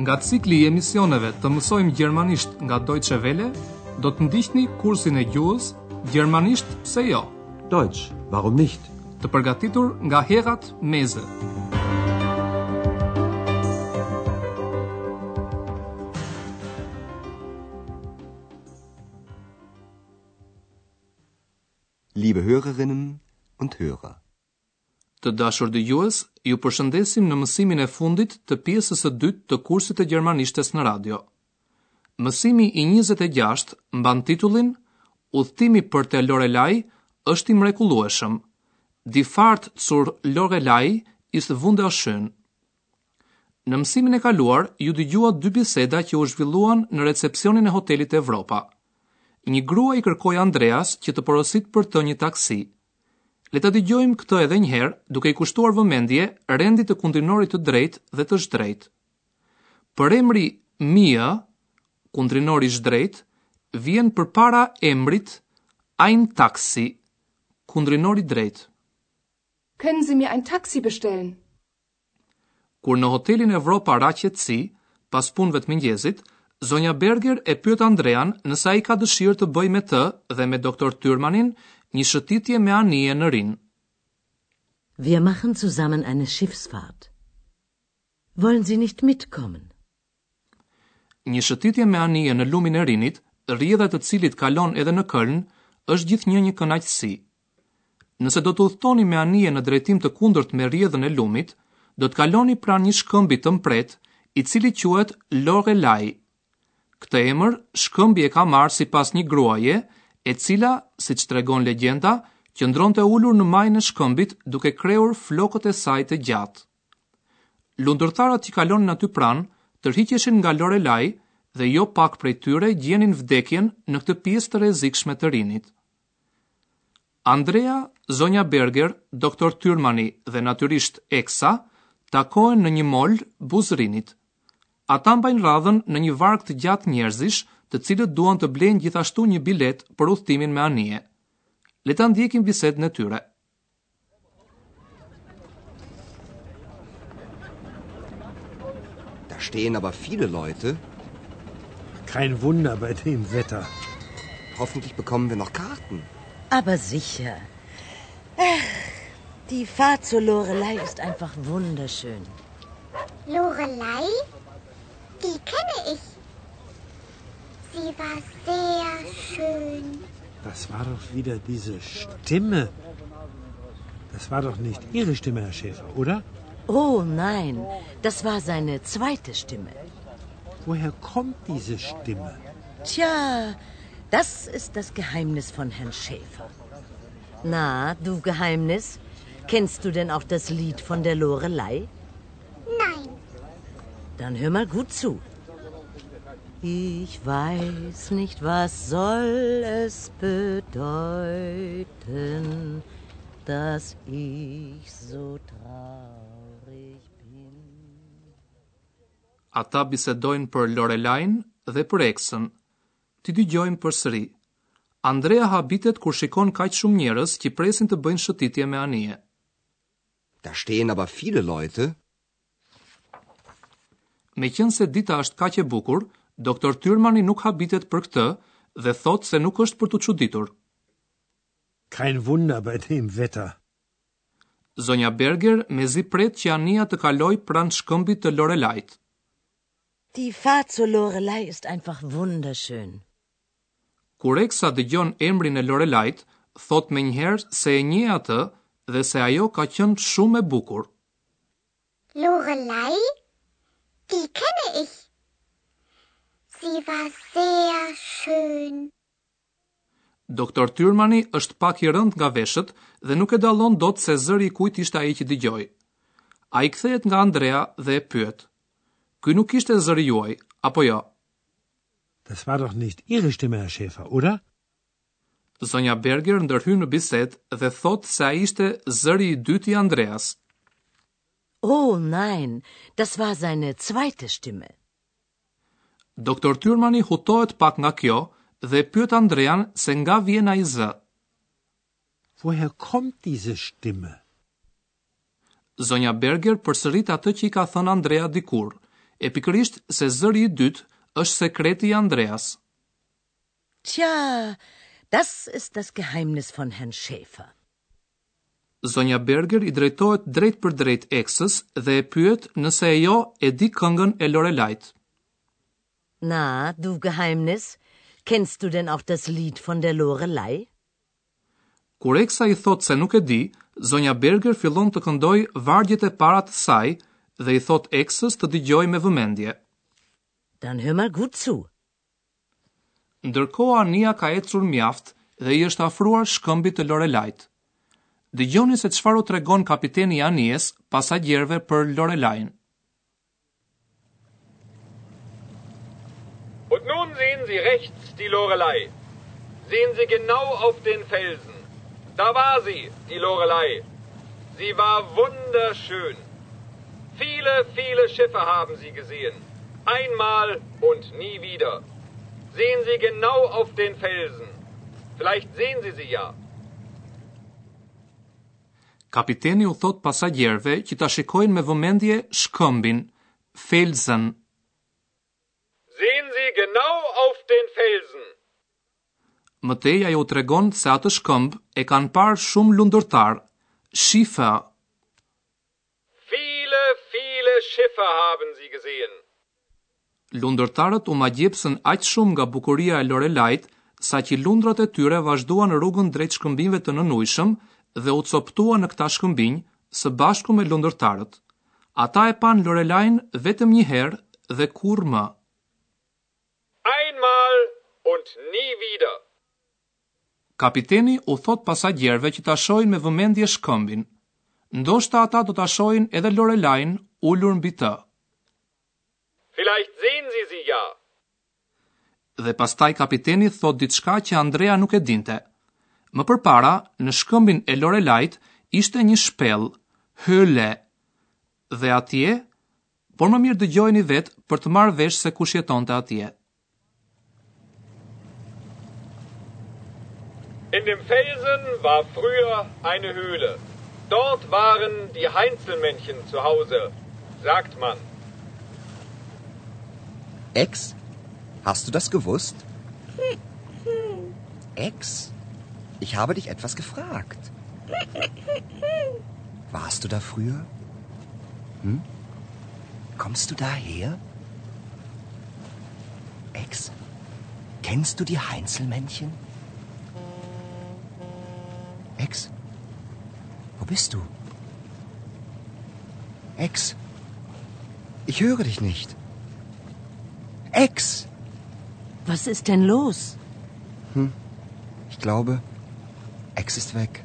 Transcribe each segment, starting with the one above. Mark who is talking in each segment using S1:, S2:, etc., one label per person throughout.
S1: Nga cikli i emisioneve të mësojmë gjermanisht nga Deutsche Welle, do të ndiqni kursin e gjuhës Gjermanisht pse jo?
S2: Deutsch, warum nicht?
S1: Të përgatitur nga Herrad Meese.
S2: Liebe Hörerinnen und Hörer.
S1: Të dashur dëgjues, ju përshëndesim në mësimin e fundit të pjesës së dytë të kursit të gjermanishtes në radio. Mësimi i 26 mban titullin Udhëtimi për te Lorelai është i mrekullueshëm. Die Fahrt zur Lorelei ist wunderschön. Në mësimin e kaluar ju dëgjuat dy biseda që u zhvilluan në recepsionin e hotelit Evropa. Një grua i kërkoi Andreas që të porosisë për të një taksi. Le ta dëgjojmë këtë edhe një herë, duke i kushtuar vëmendje rendit të kundrinorit të drejtë dhe të zhdrejtë. Përemri mir, kundrinori i zhdrejtë, vjen përpara emrit Ein Taxi, kundrinori i drejtë.
S3: Können Sie mir ein Taxi bestellen?
S1: Kur në hotelin Evropa ra qetësi, pas punëve të mëngjesit, zonja Berger e pyet Andrean nëse ai ka dëshirë të bëjë me të dhe me doktor Tyrmanin një shëtitje me anije në Rin.
S4: Wir machen zusammen eine Schiffsfahrt. Wollen Sie nicht mitkommen?
S1: Një shëtitje me anije në lumin e Rinit, rrjedha e të cilit kalon edhe në Köln, është gjithnjë një kënaqësi. Nëse do të udhëtoni me anije në drejtim të kundërt me rrjedhën e lumit, do të kaloni pranë një shkëmbi të mprehtë, i cili quhet Lorelei. Këtë emër, shkëmbi e ka marrë sipas një gruaje, e cila, siç tregon legjenda, qëndronte ulur në majën e shkëmbit duke krehur flokët e saj të gjatë. Lundërtarët që kalonin aty pranë tërhiqeshin nga Lorelai dhe jo pak prej tyre gjenin vdekjen në këtë pjesë të rrezikshme të Rinit. Andrea, zonja Berger, doktor Tyrmani dhe natyrisht Eksa takohen në një mol buzë Rinit. Ata mbajnë radhën në një varg të gjatë njerëzish, të cilët duan të blejnë gjithashtu një biletë për udhëtimin me anije. Le ta ndjekim bisedën e tyre.
S2: Da stehen aber viele Leute.
S5: Kein Wunder bei dem Wetter.
S2: Hoffentlich bekommen wir noch Karten.
S4: Aber sicher. Ach, die Fahrt zur Lorelei ist einfach wunderschön.
S6: Lorelei? Die kenne ich. Sie war sehr schön.
S5: Das war doch wieder diese Stimme. Das war doch nicht Ihre Stimme, Herr Schäfer, oder?
S4: Oh nein, das war seine zweite Stimme.
S5: Woher kommt diese Stimme?
S4: Tja, das ist das Geheimnis von Herrn Schäfer. Na, du Geheimnis, kennst du denn auch das Lied von der Lorelei?
S6: Nein.
S4: Dann hör mal gut zu. Ich weiß nicht, was soll es bedeuten, dass ich so traurig bin.
S1: Ata bisedojnë për Lorelajn dhe për Eksën. T'i dëgjojmë përsëri. Andrea habitet kur shikon kaq shumë njerëz që presin të bëjnë shëtitje me anije.
S2: Da stehen aber viele Leute.
S1: Meqenëse dita është kaq e bukur, doktor Tyrmani nuk habitet për këtë dhe thotë se nuk është për t'u çuditur.
S5: Kein Wunder bei dem Wetter.
S1: Zonja Berger mezi pret që anija të kalojë pranë shkëmbit të Lorelait.
S4: Die Fahrt zur Lorelei ist einfach wunderschön.
S1: Kur Eksa dëgjon emrin e Lorelait, thotë menjëherë se e njeh atë dhe se ajo ka qenë shumë e bukur.
S6: Lorelai? Die kenne ich. Sie war sehr schön.
S1: Doktor Tyrmani është pak i rëndë nga veshët dhe nuk e dallon dot se zëri i kujt ishte ai që dëgjoi. Ai kthehet nga Andrea dhe e pyet, Ky nuk ishte zëri juaj, apo jo?
S5: Das war doch nicht Ihre Stimme, Herr Schäfer, oder?
S1: Zonja Berger ndërhyn në bisedë dhe thotë se ai ishte zëri i dytë i Andreas.
S4: Oh nein, das war seine zweite Stimme.
S1: Doktor Tyrmani hutohet pak nga kjo dhe pyet Andrean se nga vjen ai zë.
S5: Woher kommt diese Stimme?
S1: Zonja Berger përsërit atë që i ka thënë Andrea dikur, e pikërisht se zëri i dytë është sekreti i Andreas.
S4: Tja, das ist das Geheimnis von Herrn Schäfer.
S1: Zonja Berger i drejtohet drejtpërdrejt Eksës dhe e pyet nëse ajo e di këngën e Lorelait.
S4: Na, du Geheimnis, kennst du denn auch das Lied von der Lorelei?
S1: Kur Eksa i thotë se nuk e di, zonja Berger fillon të këndojë vargjet e para të saj dhe i thotë Eksës të dëgjojë me vëmendje.
S4: Dann hör mal gut zu.
S1: Ndërkohë anija ka ecur mjaft dhe i është afruar shkëmbit të Lorelait. Dëgjoni se çfarë u tregon kapiteni i anijes pasagjerëve për Lorelain.
S7: Und nun sehen Sie rechts die Lorelei. Sehen Sie genau auf den Felsen. Da war sie, die Lorelei. Sie war wunderschön. Viele, viele Schiffe haben Sie gesehen. Einmal und nie wieder. Sehen Sie genau auf den Felsen. Vielleicht sehen Sie sie ja.
S1: Kapiteni u thotë pasagjerëve që ta shikojnë me vëmendje shkëmbin, Felsen.
S7: Sehen Sie genau auf den Felsen.
S1: Më tej ai u tregon se atë shkëmb e kanë parë shumë lundërtarë, Schiffer.
S7: Viele, viele Schiffe haben sie gesehen.
S1: Lundërtarët u magjepsën aq shumë nga bukuria e Lorelait, saqë lundrat e tyre vazhduan rrugën drejt shkëmbinjve të nënujshëm dhe u copëtuan në këta shkëmbinj, së bashku me lundërtarët. Ata e panë Lorelain vetëm një herë dhe kurrë më.
S7: Einmal und nie wieder.
S1: Kapiteni u thotë pasagjerëve që ta shohin me vëmendje shkëmbin. Ndoshta ata do ta shohin edhe Lorelain ulur mbi të.
S7: Vielleicht sehen sie sie ja.
S1: Dhe pastaj kapiteni thotë diçka që Andrea nuk e dinte. Më përpara, në shkëmbin e Lorelait ishte një shpellë, Höhle. Dhe atje? Por më mirë dëgjojeni vetë për të marrë vesh se kush jetonte atje.
S7: In dem Felsen war früher eine Höhle. Dort waren die Heinzelmännchen zu Hause, sagt man.
S2: Ex? Hast du das gewusst? Ex? Ich habe dich etwas gefragt. Warst du da früher? Hm? Kommst du daher? Ex? Kennst du die Heinzelmännchen? Ex Wo po bist du? Ex jo, jo, Ich höre dich nicht. Ex
S4: Was ist denn los? Hm.
S2: Ich glaube Ex ist weg.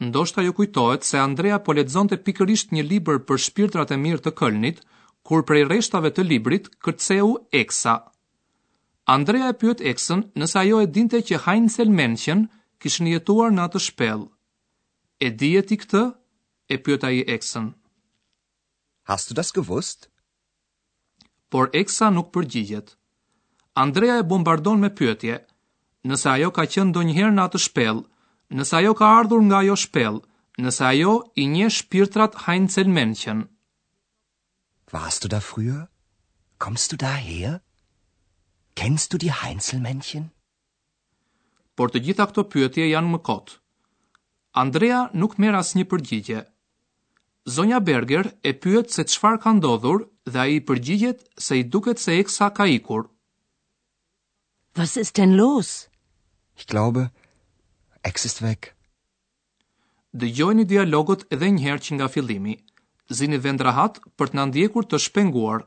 S1: Ndoshta ju kujtohet se Andrea po lexonte pikërisht një libër për shpirtrat e mirë të Kölnit, kur prej rreshtave të librit kërceu Eksa. Andrea e pyet Eksën nëse ajo e dinte që Heinzelmännchen kishin jetuar në atë shpellë. E dije ti këtë? e pyet ai Eksën.
S2: Hast du das gewusst?
S1: Por Eksa nuk përgjigjet. Andrea e bombardon me pyetje, nëse ajo ka qenë ndonjëherë në atë shpellë, nëse ajo ka ardhur nga ajo shpellë, nëse ajo i njeh shpirtrat Heinzelmännchen.
S2: Warst du da früher? Kommst du daher? Kennst du die Heinzelmännchen?
S1: Por të gjitha këto pyetje janë më kot. Andrea nuk merr asnjë përgjigje. Zonja Berger e pyet se çfarë ka ndodhur dhe ai i përgjigjet se i duket se Eksa ka ikur.
S4: Was ist denn los?
S2: Ich glaube, Ex ist weg.
S1: Dëgjojeni dialogun edhe një herë që nga fillimi. Zini vend rahat për të na ndjekur të shpenguar.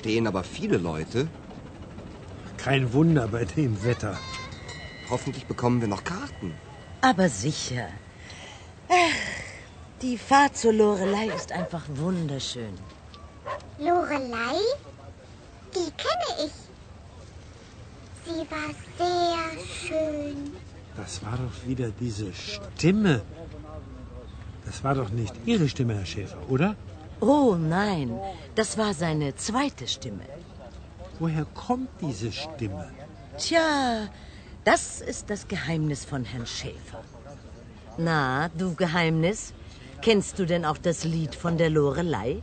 S2: stehen aber viele Leute.
S5: Kein Wunder bei dem Wetter.
S2: Hoffentlich bekommen wir noch Karten.
S4: Aber sicher. Ach, die Fahrt zur Lorelei ist einfach wunderschön.
S6: Lorelei? Die kenne ich. Sie war sehr schön.
S5: Das war doch wieder diese Stimme. Das war doch nicht Ihre Stimme, Herr Schäfer, oder?
S4: Oh nein, das war seine zweite Stimme.
S5: Woher kommt diese Stimme?
S4: Tja, das ist das Geheimnis von Herrn Schäfer. Na, du Geheimnis, kennst du denn auch das Lied von der Lorelei?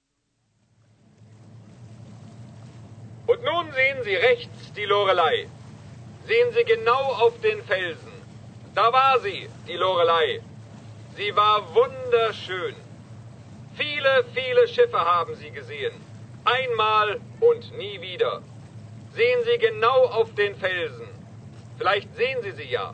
S7: Und nun sehen Sie rechts die Lorelei. Sehen Sie genau auf den Felsen. Da war sie, die Lorelei. Sie war wunderschön. Viele, viele Schiffe haben sie gesehen. Einmal und nie wieder. Sehen Sie genau auf den Felsen. Vielleicht sehen Sie sie ja.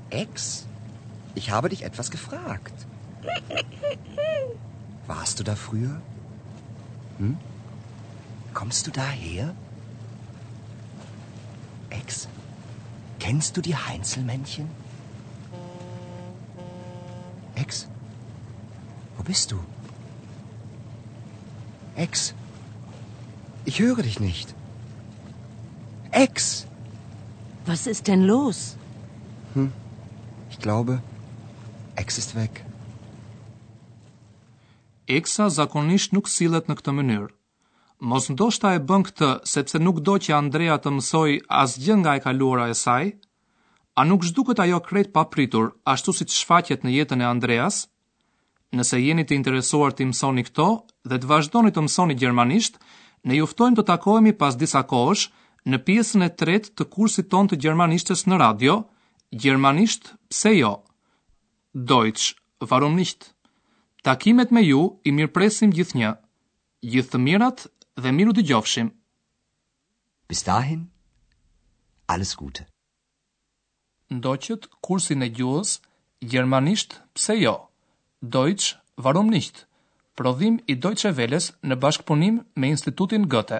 S2: Ex, ich habe dich etwas gefragt. Warst du da früher? Hm? Kommst du daher? Ex, kennst du die Heinzelmännchen? Ex, wo bist du? Ex, ich höre dich nicht. Ex!
S4: Was ist denn los?
S2: Hm, ich glaube, Ex ist weg.
S1: Eksa zakonisht nuk sillet në këtë mënyrë. Mos ndoshta e bën këtë sepse nuk do që Andrea të mësojë asgjë nga e kaluara e saj? A nuk zhduket ajo krejt papritur, ashtu siç shfaqet në jetën e Andreas? Nëse jeni të interesuar t'i mësoni këto dhe të vazhdoni të mësoni gjermanisht, ne ju ftojmë të takohemi pas disa kohësh në pjesën e tretë të kursit tonë të gjermanishtes në radio, Gjermanisht, pse jo? Deutsch, warum nicht? Takimet me ju i mirëpresim gjithnjë. Gjithë të mirat dhe mirudëgjofshim.
S2: Bis dahin, alles Gute.
S1: Ndoqët kursin e gjuhës, gjermanisht pse jo, Deutsch warum nicht, prodhim i Deutsche Welles në bashkëpunim me Institutin Goethe.